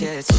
when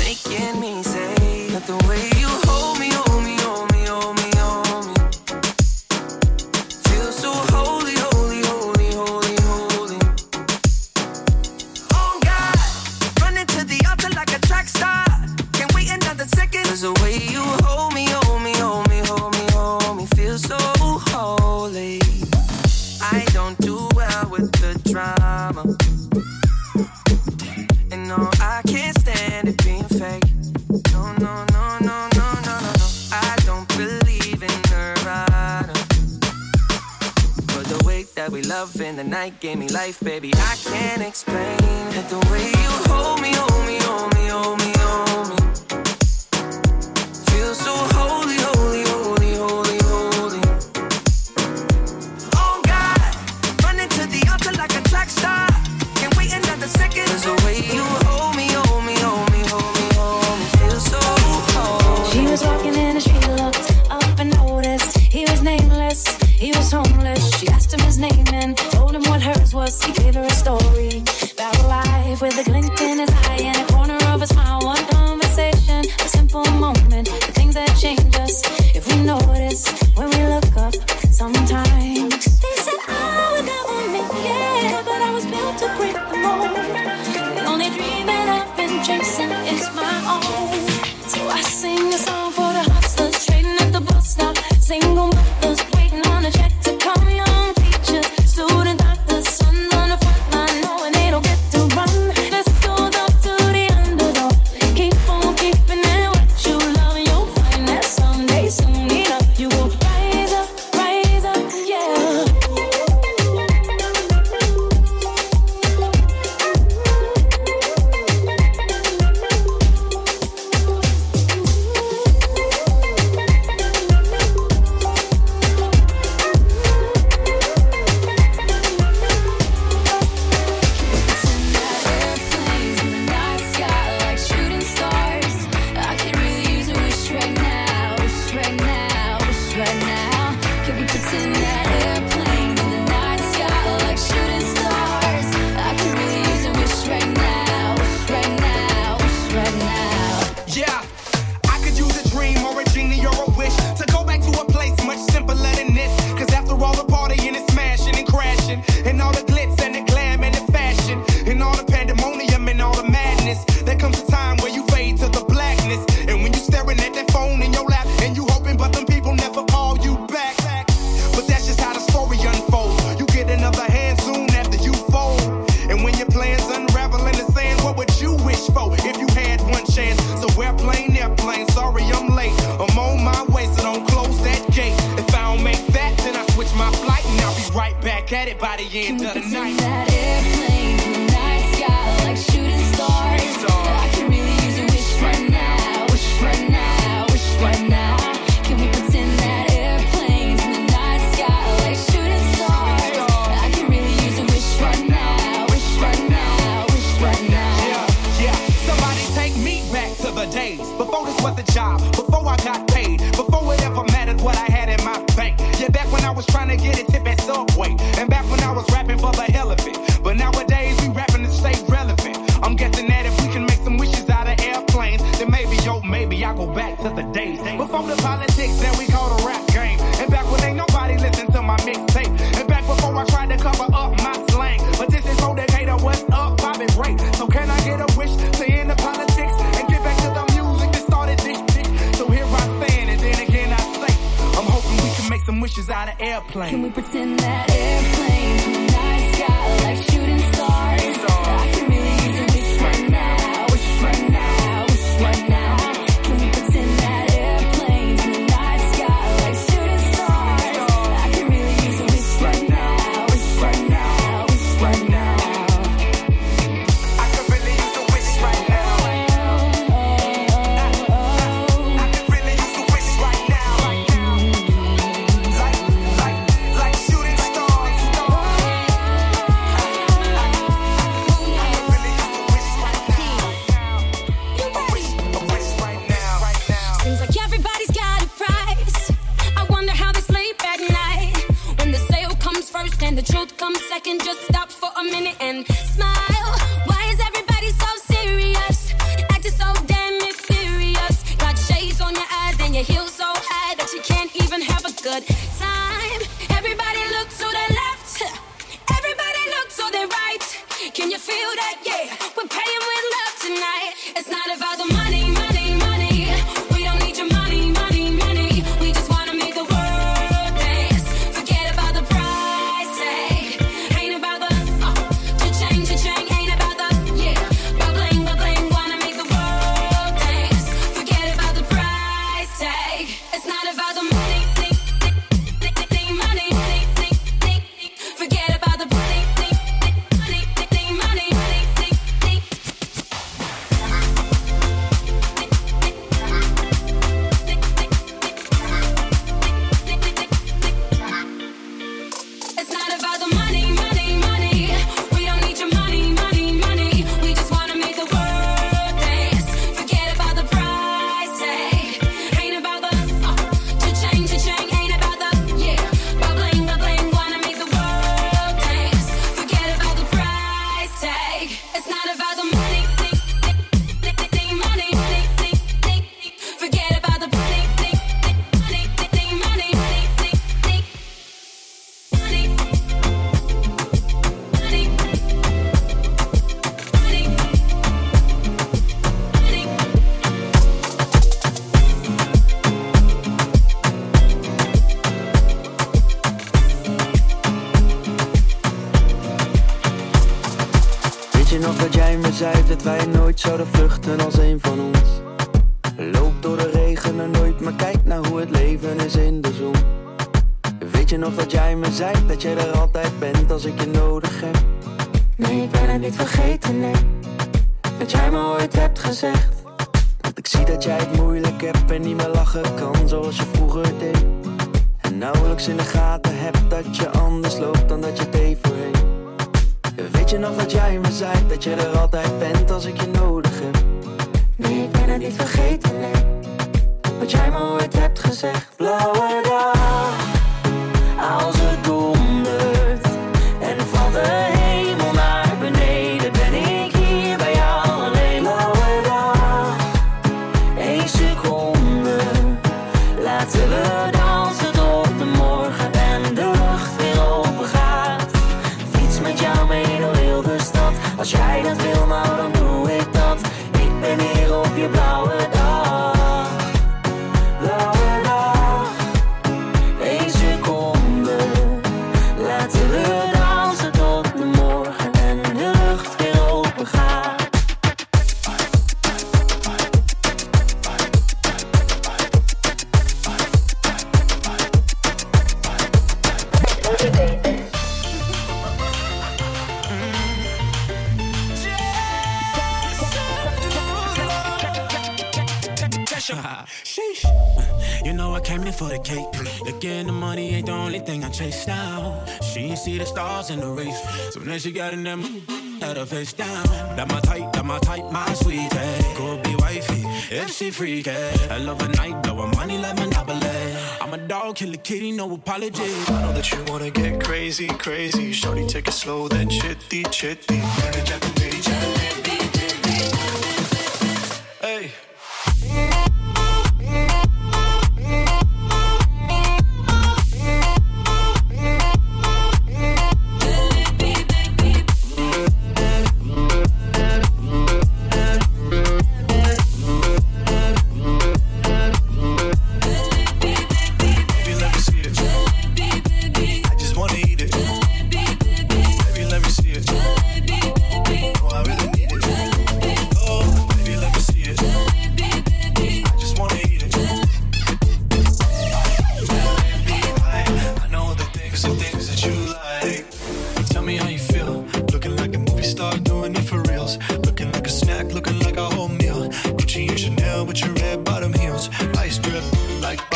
no apology. I know that you wanna get crazy, crazy. Shorty, take it slow, then chitty, chitty.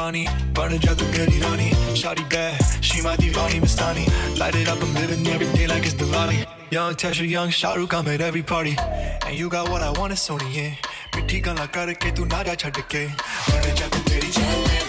Giovanni Burn a jet to get it on Shawty bad, she my Deewani Mastani. Light it up, I'm living every day like it's Diwali. Young Tasha, young Shahrukh, I'm at every party. And you got what I want, it's Sony, yeah. मिठी गल्लां करके तू ना जा छड़ के बन जा तू मेरी जान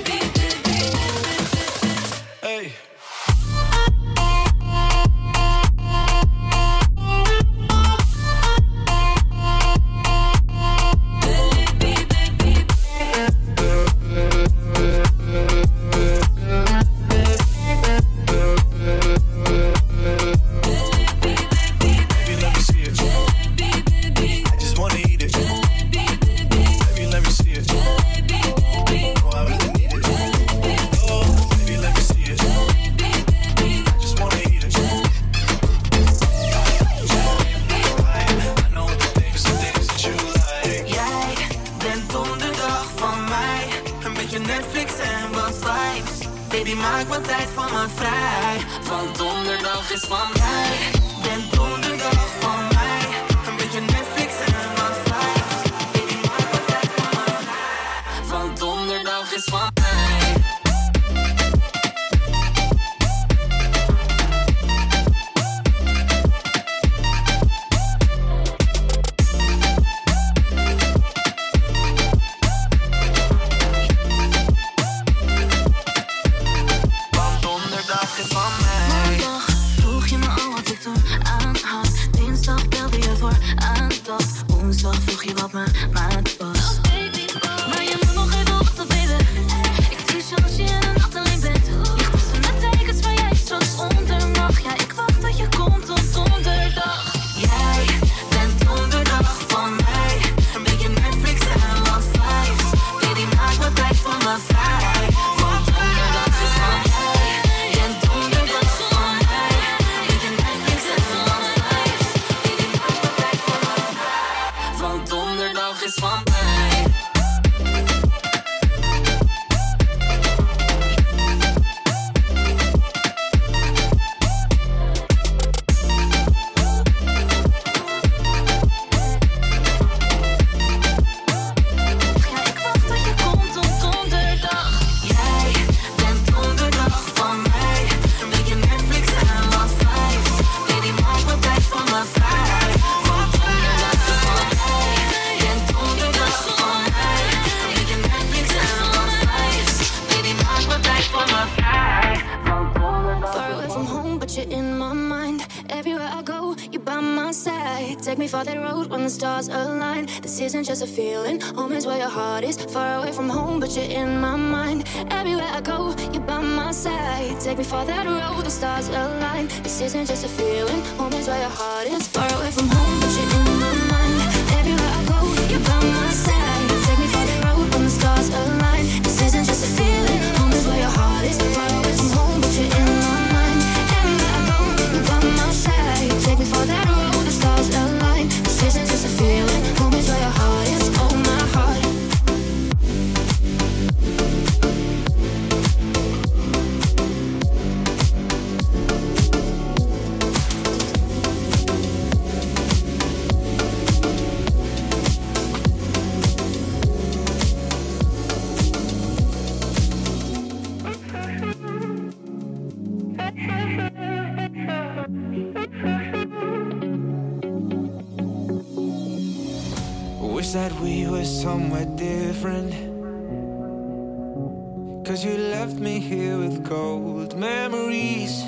Cause you left me here with cold memories.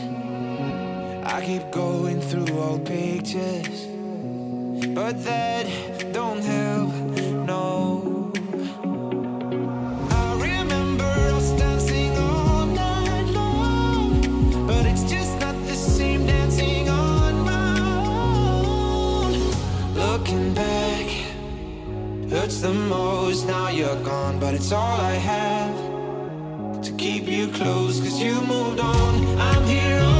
I keep going through old pictures, but that don't help. No. Back, hurts the most now you're gone, but it's all I have keep you close, cause you moved on. I'm here on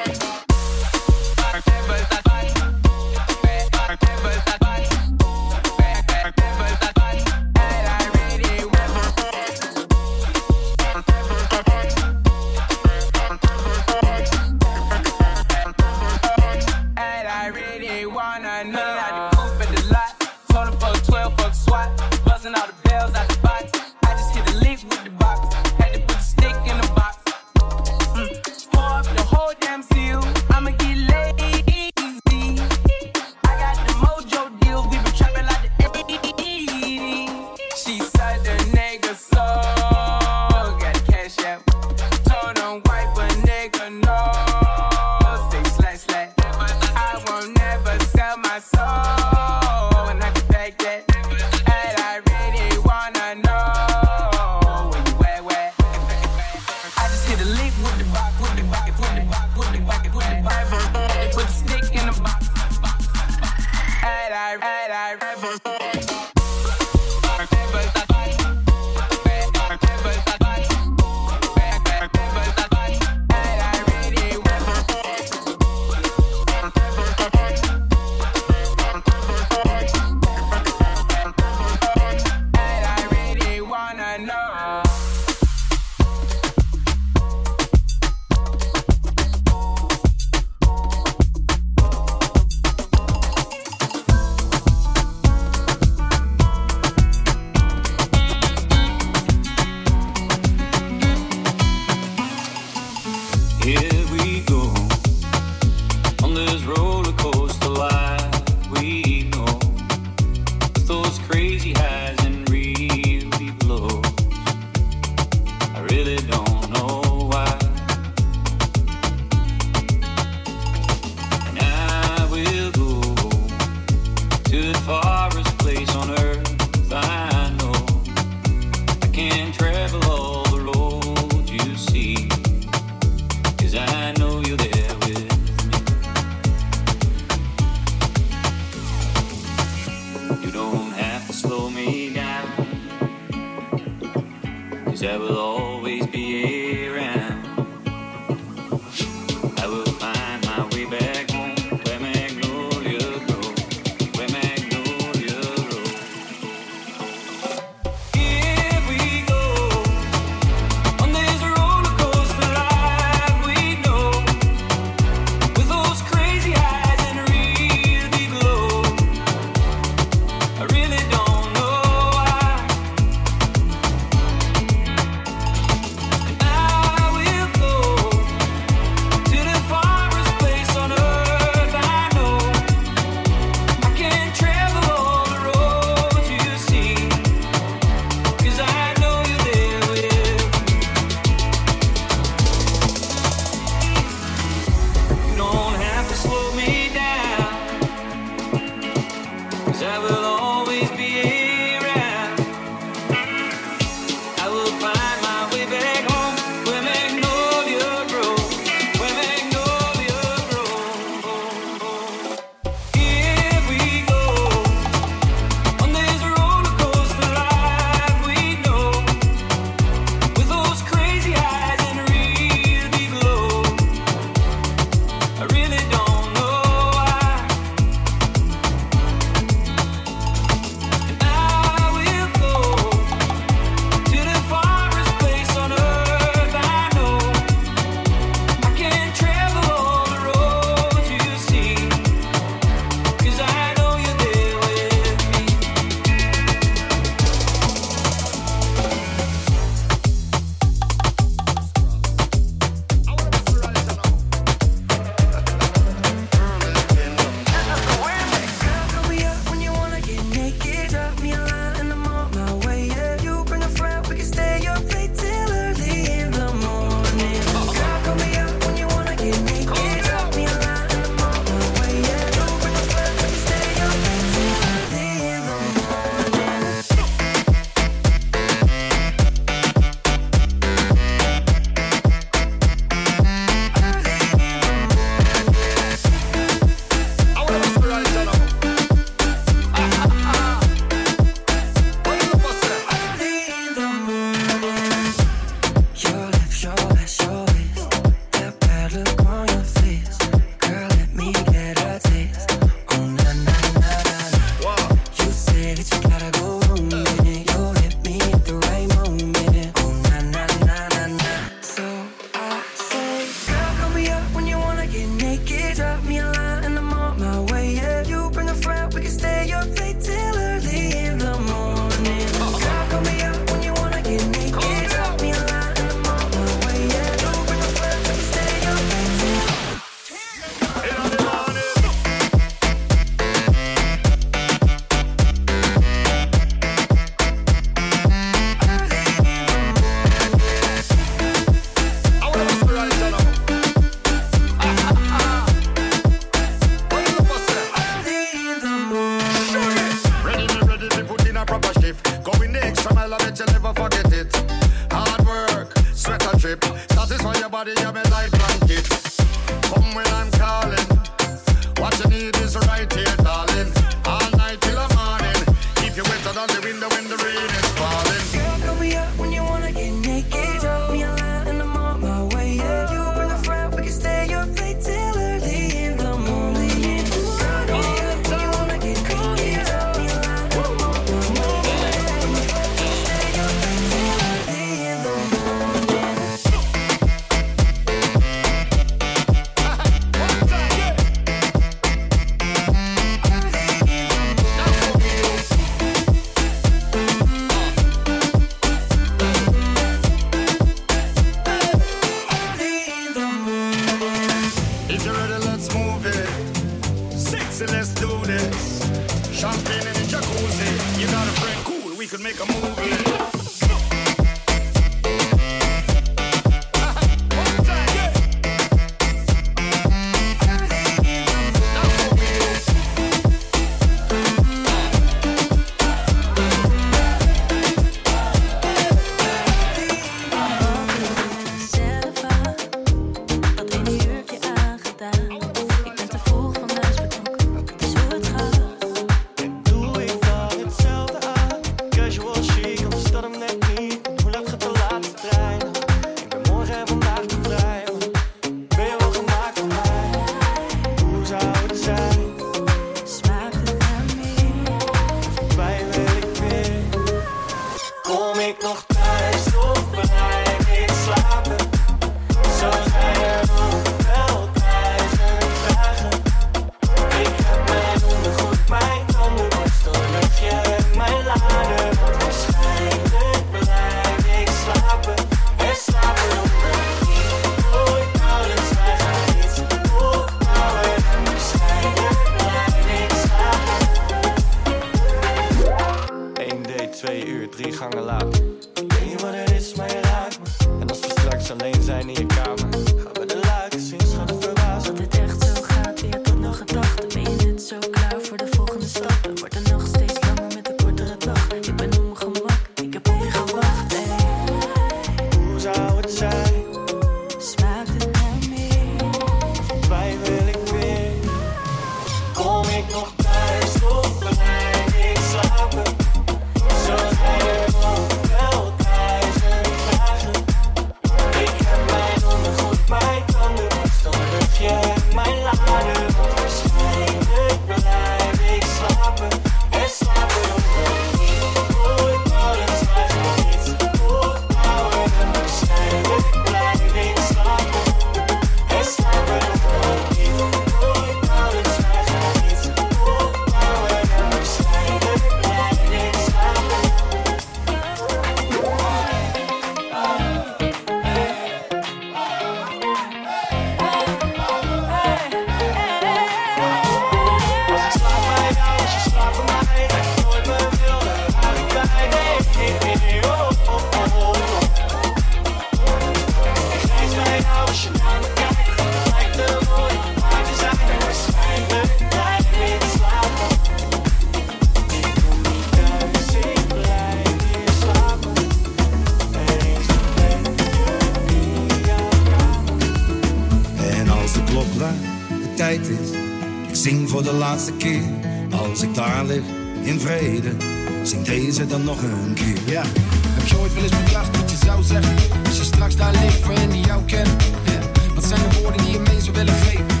Zing deze dan nog een keer. Ja. Heb je ooit wel eens bedacht wat je zou zeggen? Als je straks daar leeft waarin die jou kent. Ja. Wat zijn de woorden die je mee zou willen geven?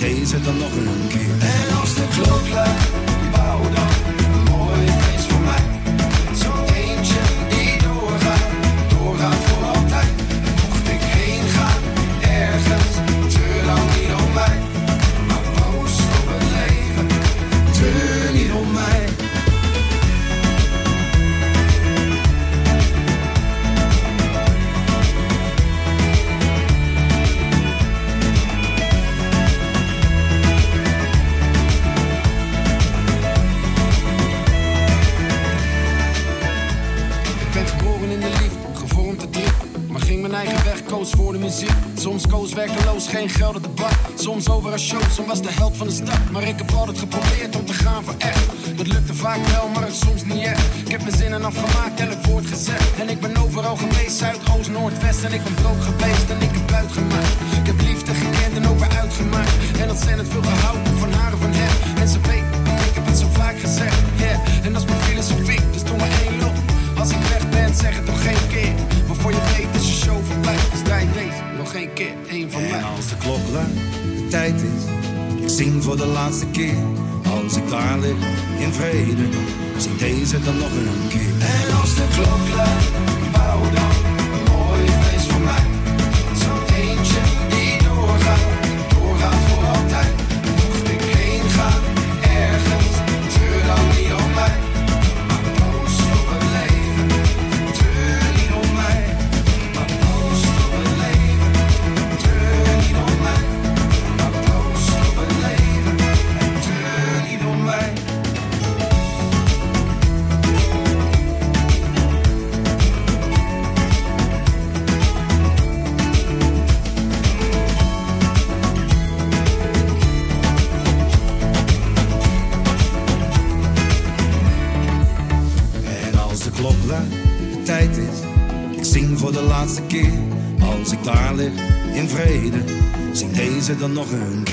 days at the locker room deze dan nog een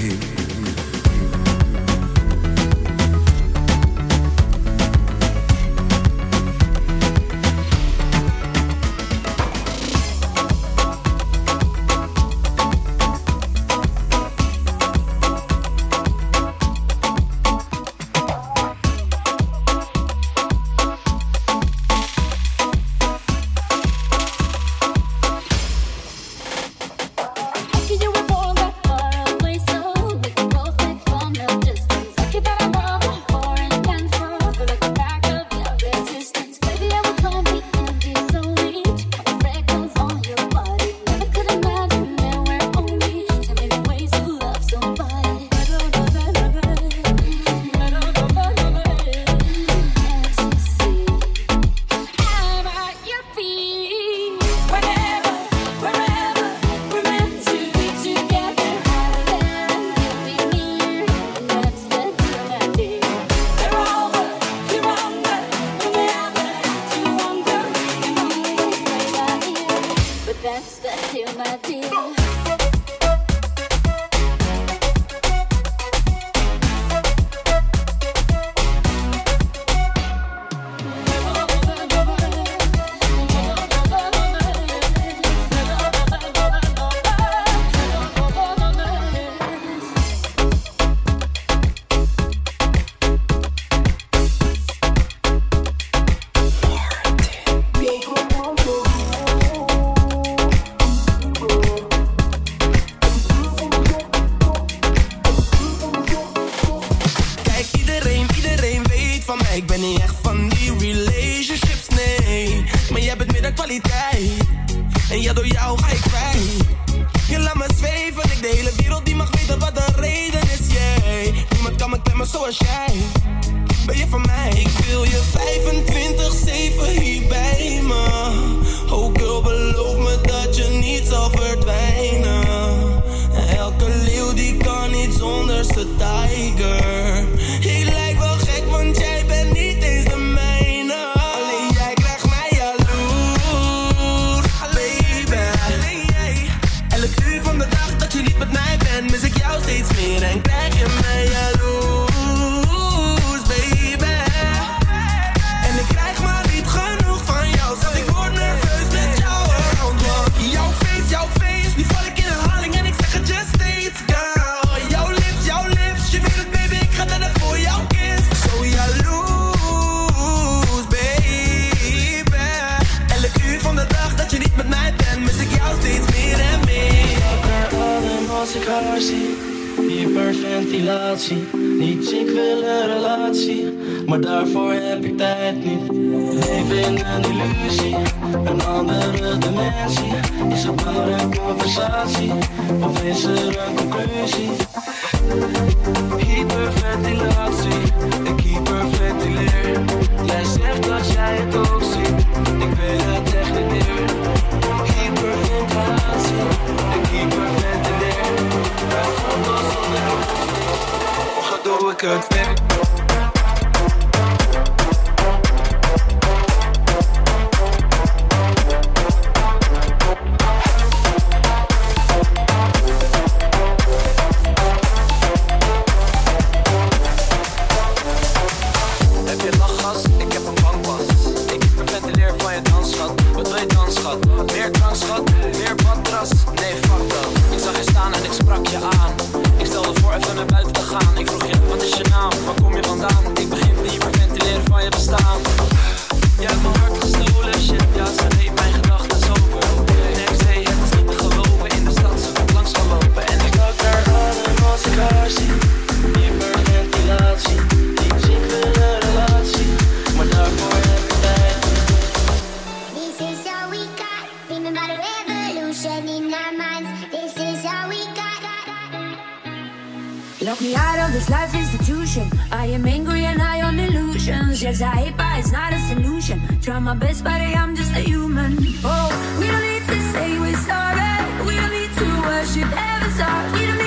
Lock me out of this life institution. I am angry and high on illusions. Yes, I hate, but it's not a solution. Try my best, but I'm just a human. Oh, we don't need to say we're sorry. We don't need to worship heaven's art. We don't need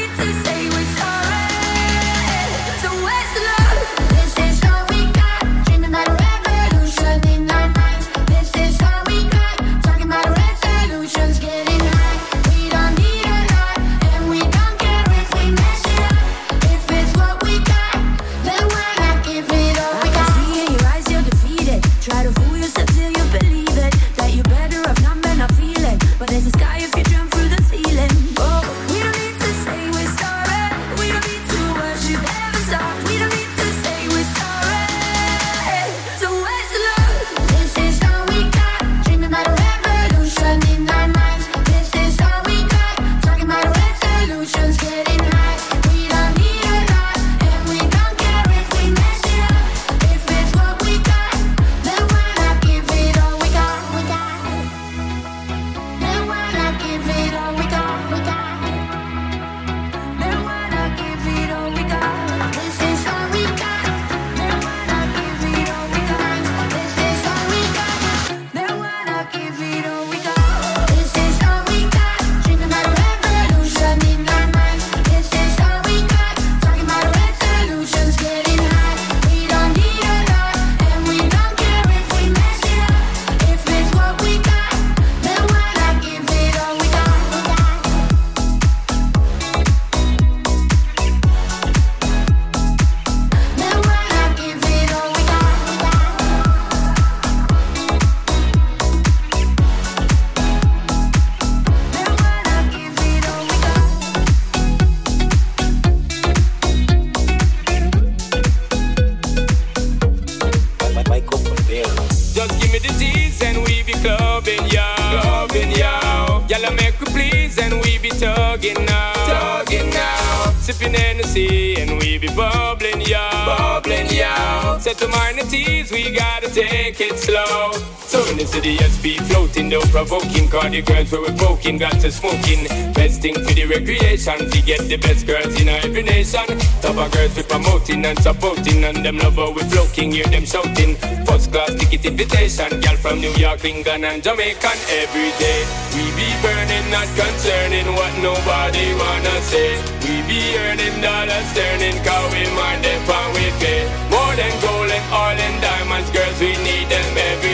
provoking. Cause the girls where we poking, got to smoking. Best thing for the recreation, to get the best girls in every nation. Top of girls we promoting and supporting, and them lover we floating, hear them shouting. First class ticket invitation, girl from New York, England, and Jamaican every day. We be burning, not concerning what nobody wanna say. We be earning dollars, turning, cause we mind them we pay. More than gold and oil and diamonds, girls, we need them every.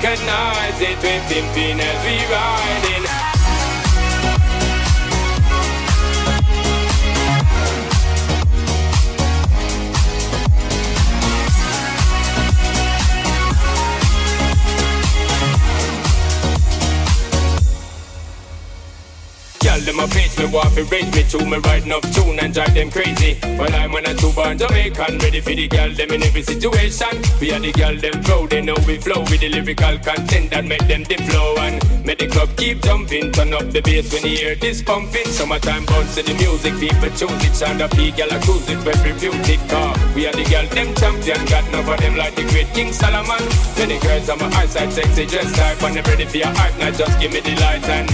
Recognize it, we pimping as we riding. A page me want to raise me to me riding up tune and drive them crazy. But I'm when I two born Jamaican, ready for the girl them in every situation. We are the girl them proud, they know we flow with the lyrical content that make them dip flow and make the club keep jumping. Turn up the bass when you hear this pumping. Summertime bounce to the music, people choose it. Sound up, girl I cruise it, every music car. We are the girl them champion, got none of them like the great King Solomon. Many girls on my eyesight, sexy dress type, and they ready for your hype. Now just give me the light and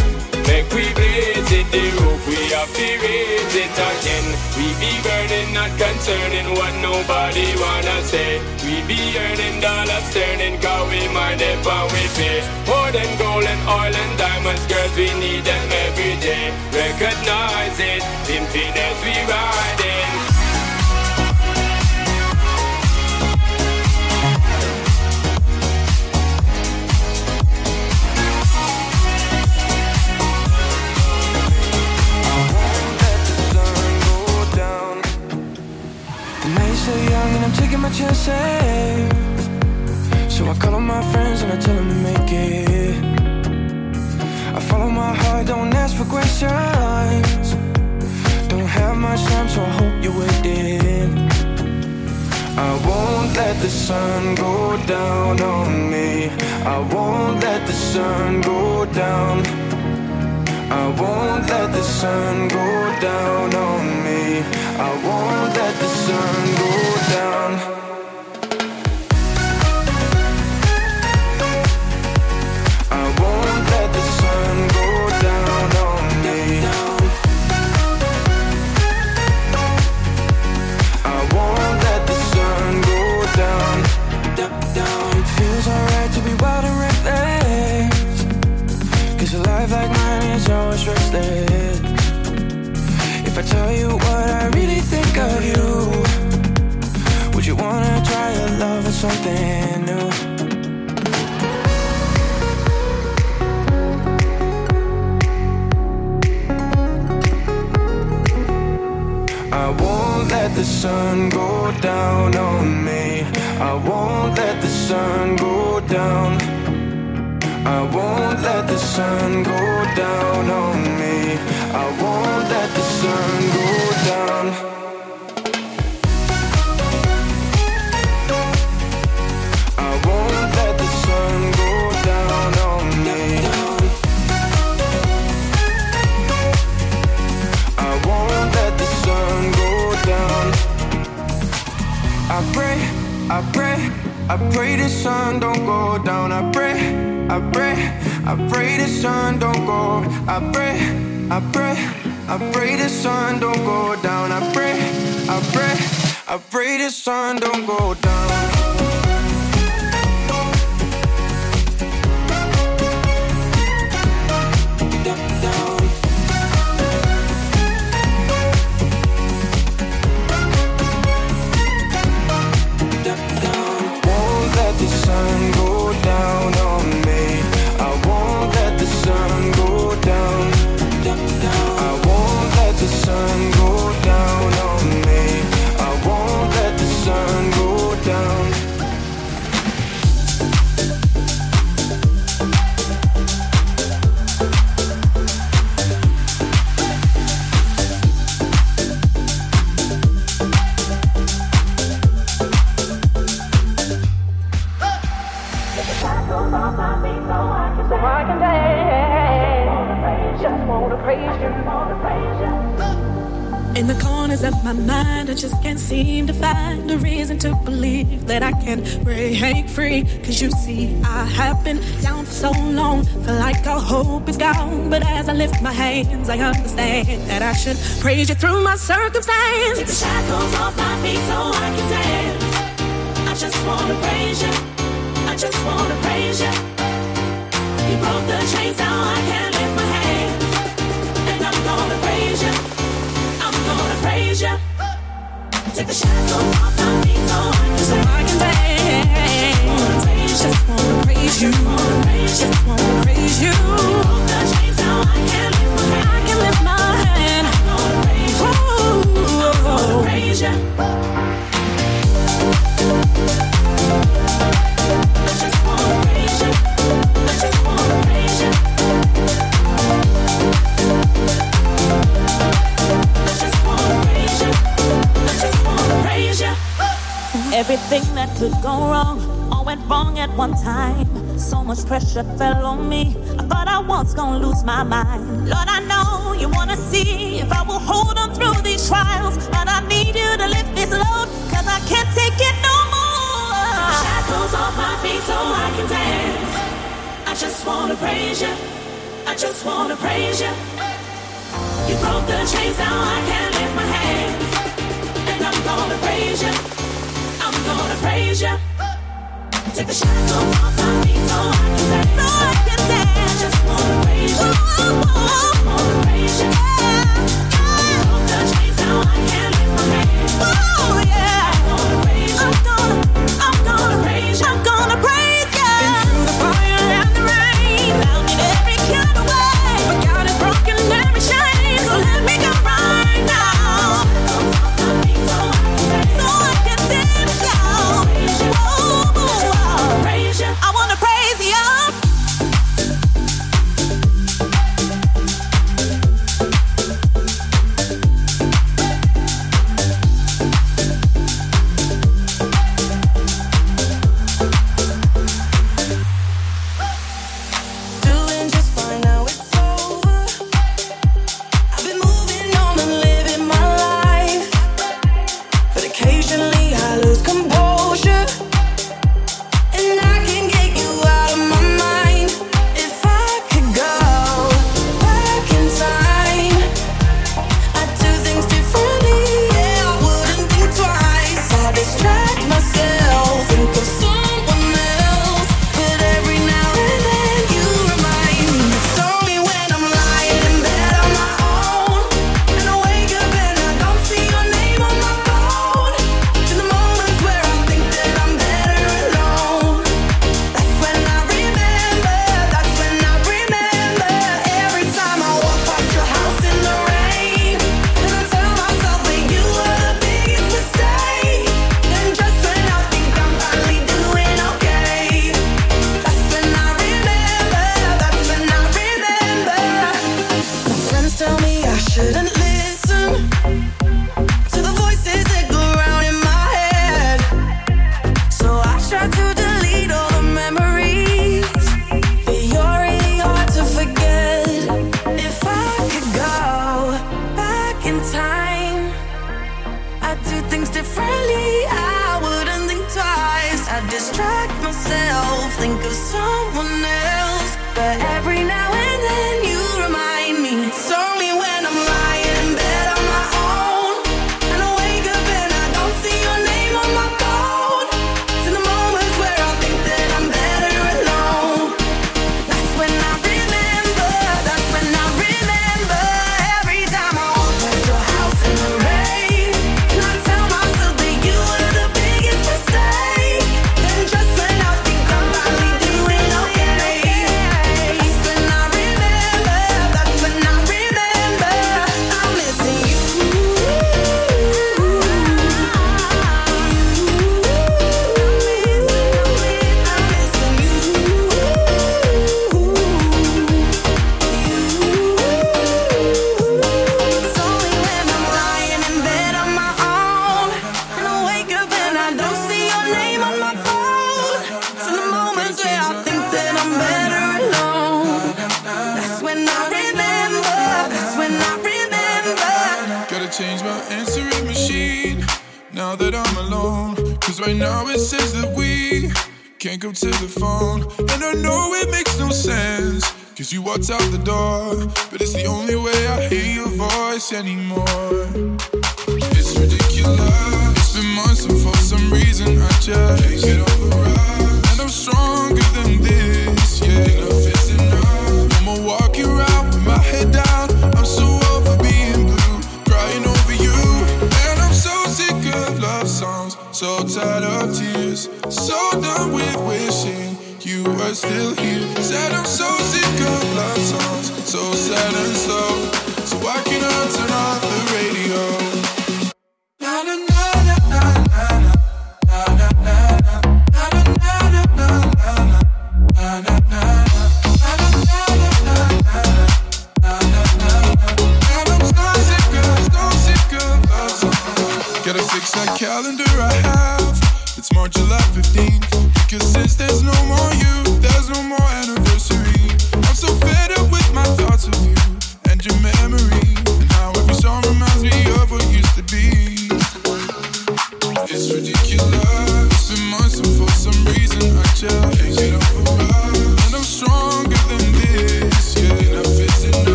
Make we blaze it, roof we have to raise it again. We be burning, not concerning what nobody wanna say. We be earning dollars, turning, cause we mind it and we pay. More than gold and oil and diamonds, girls, we need them every day. that I should praise you through my circumstance. Take the shackles off my feet so I can dance. I just wanna praise you. I just wanna praise you. You broke the chains. So wrong, all went wrong at one time. So much pressure fell on me. I thought I was gonna lose my mind. Lord, I know you wanna see if I will hold on through these trials. But I need you to lift this load, cause I can't take it no more. Shackles off my feet so I can dance. I just wanna praise you. I just wanna praise you. You broke the chains, now I can lift my hands. And I'm gonna praise you gonna praise you. Take the shackles so I can dance. So I can dance. just wanna praise you. Praise you. Now I can my. Oh yeah. Can't come to the phone, and I know it makes no sense. Cause you walked out the door, but it's the only way I hear your voice anymore. It's ridiculous. It's been months, and for some reason, I just can't get over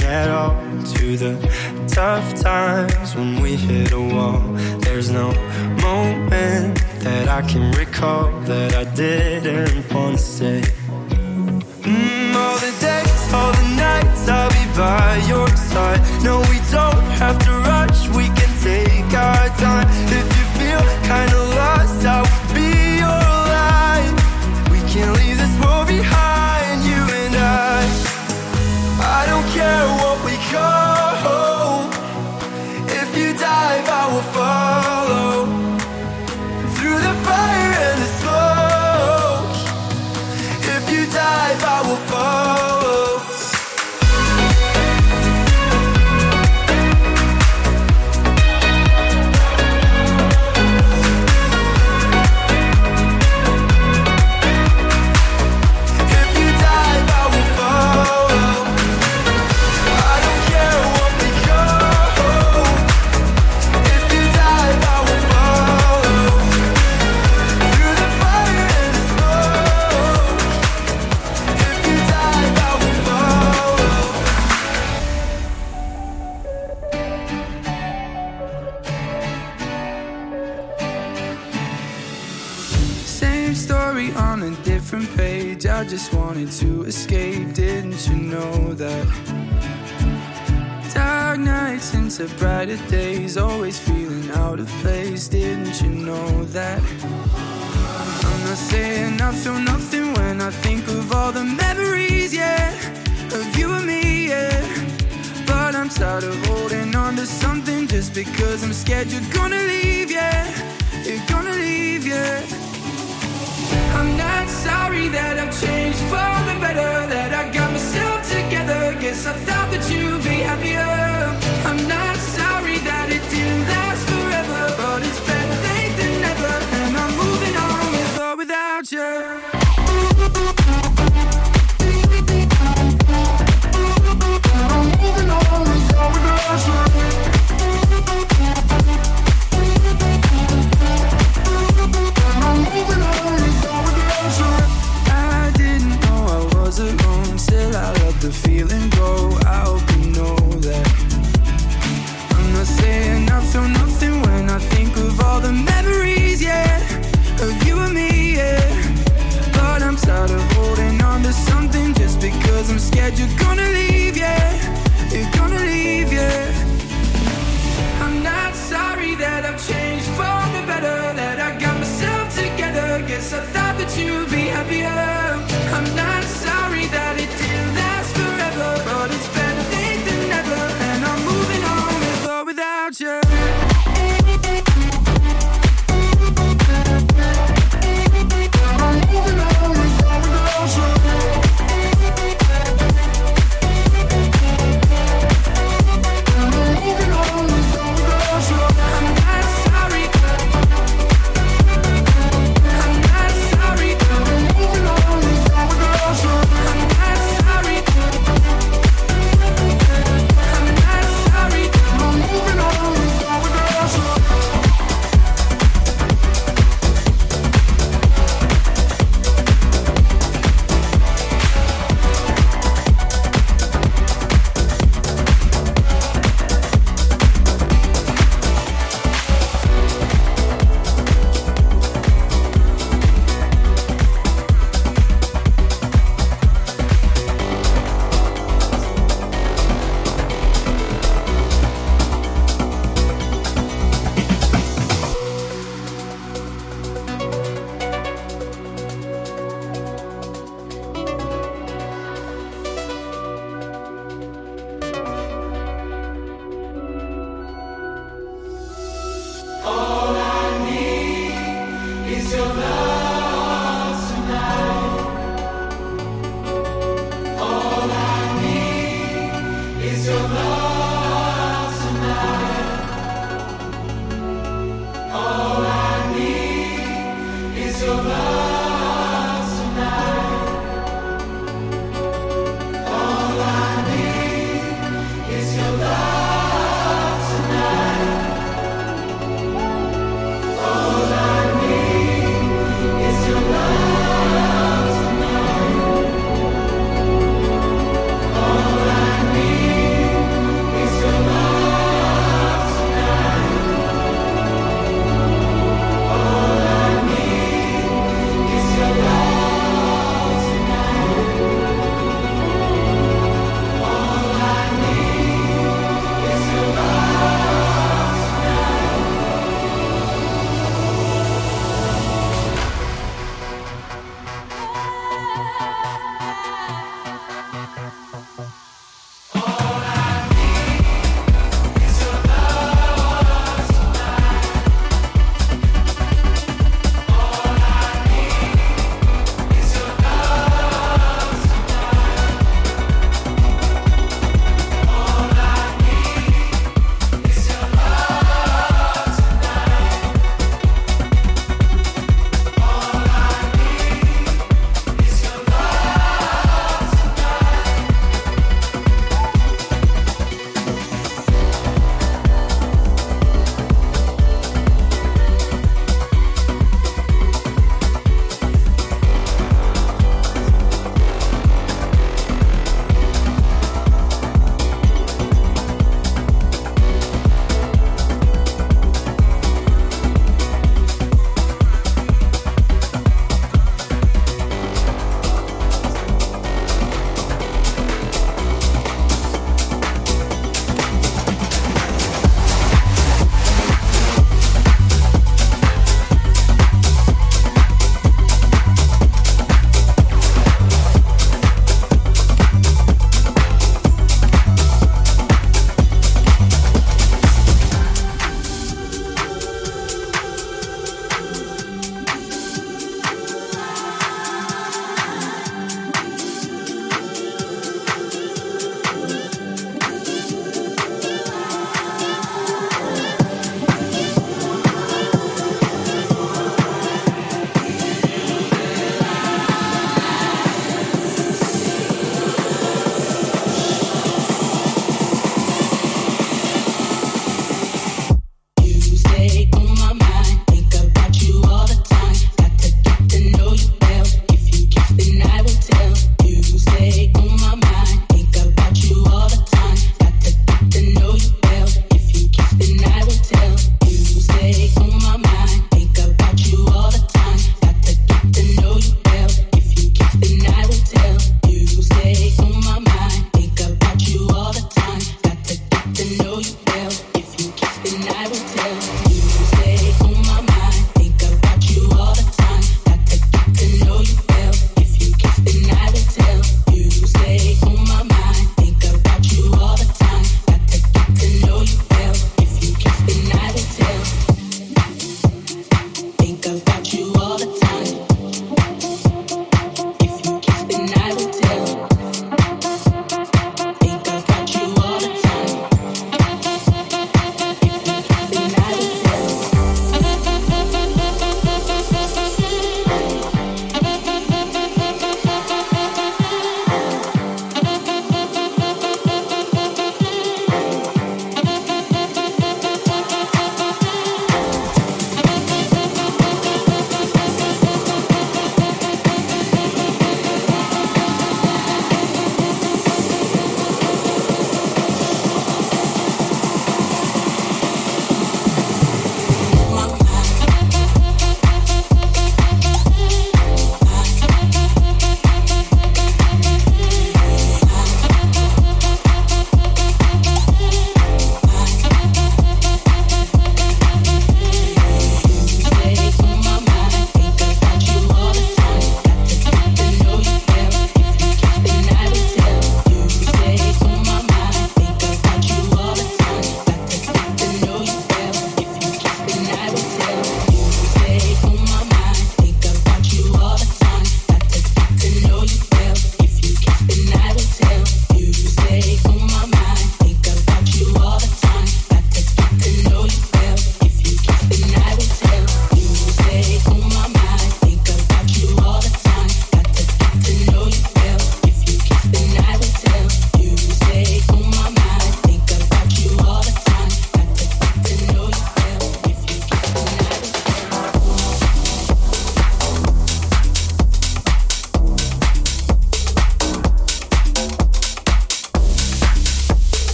at all to the tough times when we hit a wall. There's no moment that I can recall that I didn't want to say. Mm, all the days, all the nights, I'll be by your side. No, we don't have to rush, we can take our time. If that? Dark nights into brighter days. Always feeling out of place. Didn't you know that? I'm not saying I feel nothing when I think of all the memories, yeah. Of you and me, yeah. But I'm tired of holding on to something just because I'm scared you're gonna leave, yeah. You're gonna leave, yeah. I'm not sorry that I've changed for the better, that I got myself together. Guess I thought that you'd be happier. I'm not sorry that it didn't last forever, but it's better late than never. And I'm moving on with or without you.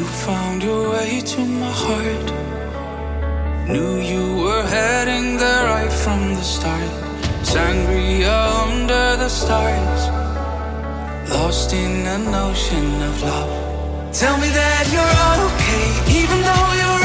You found your way to my heart. Knew you were heading there right from the start. Sangria under the stars. Lost in an ocean of love. Tell me that you're okay, even though you're.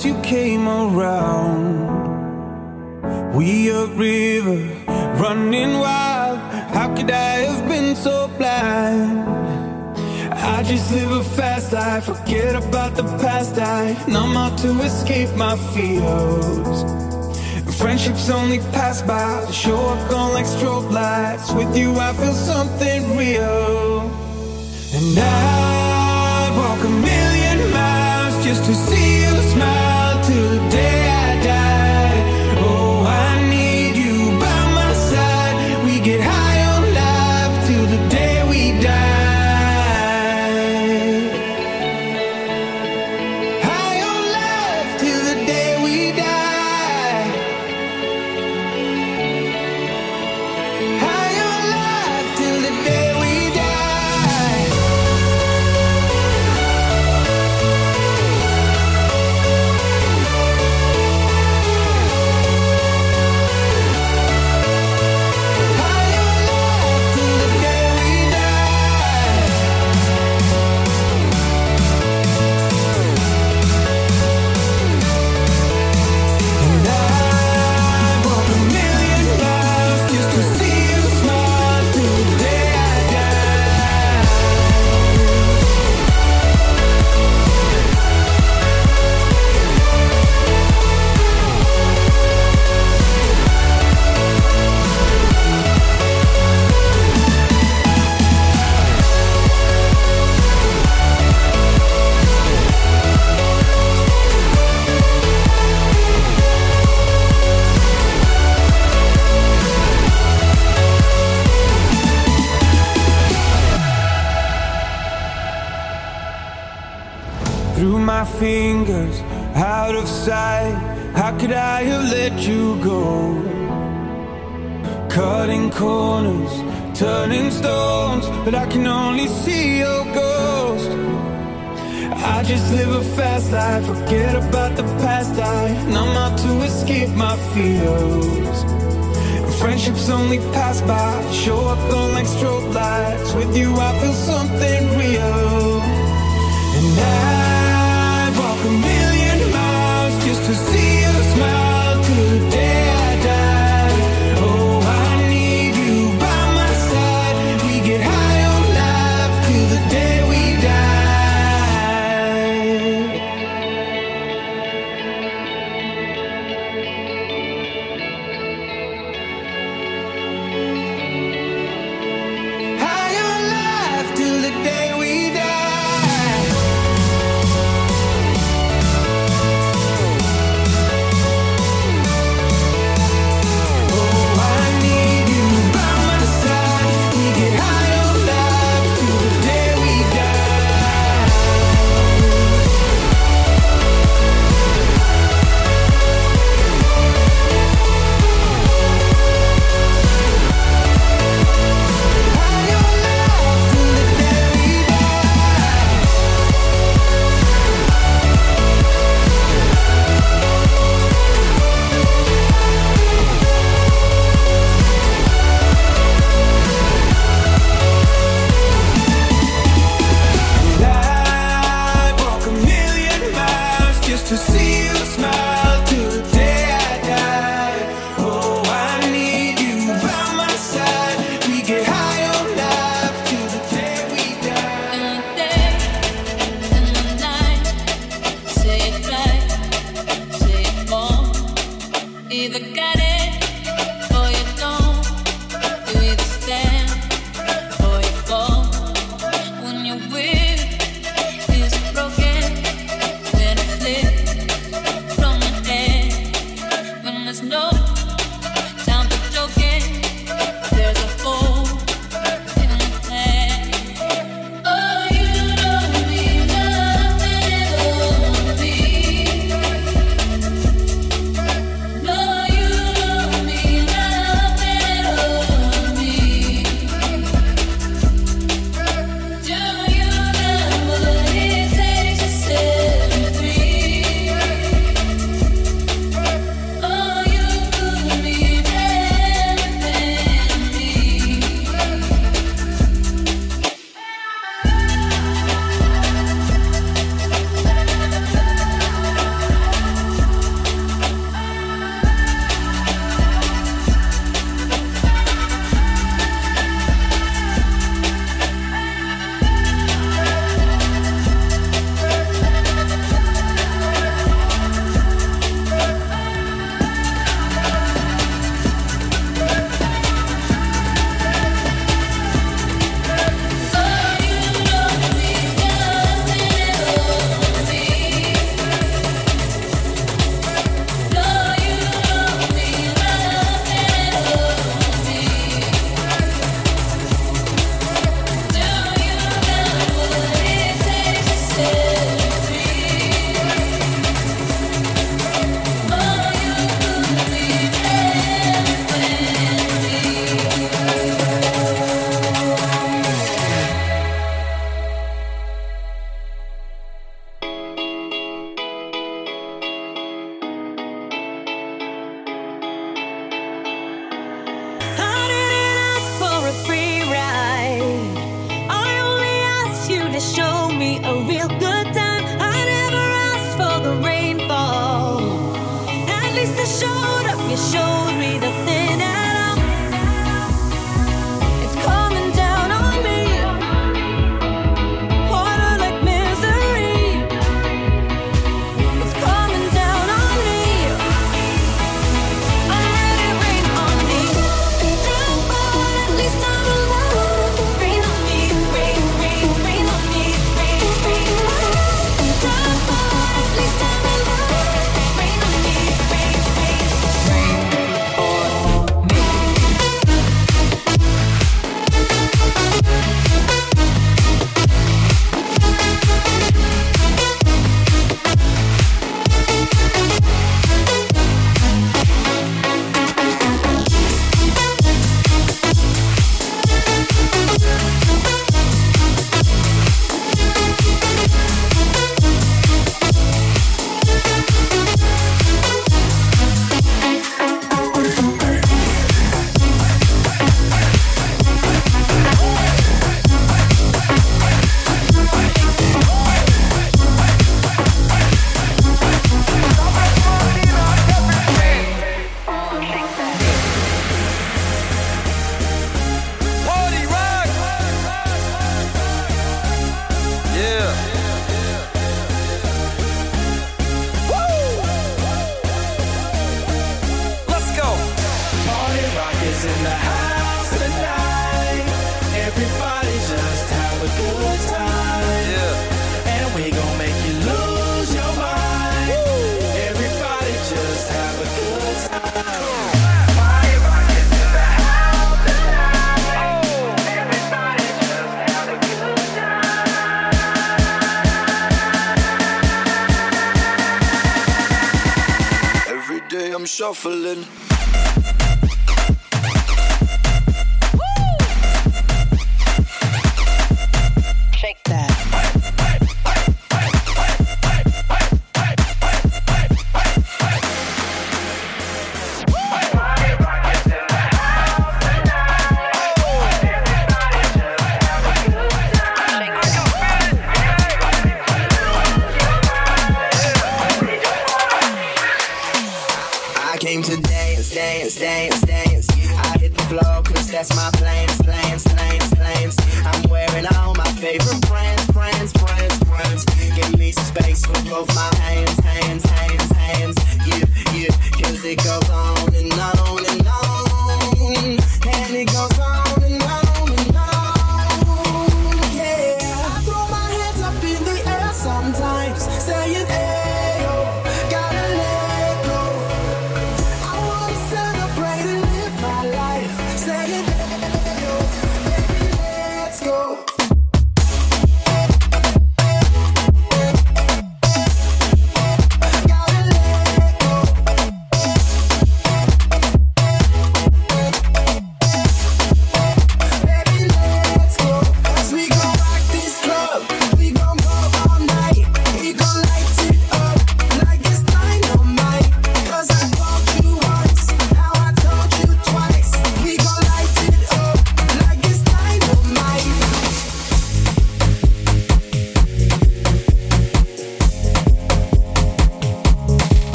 Since you came around. We a river running wild. How could I have been so blind? I just live a fast life, forget about the past. I numb out to escape my fears. Friendships only pass by, show up on like strobe lights. With you, I feel something real. And I walk a million miles just to see but I can only see your ghost. I just live a fast life, forget about the past. I numb out to escape my fears. Friendships only pass by, show up on like strobe lights. With you, I feel something real. And I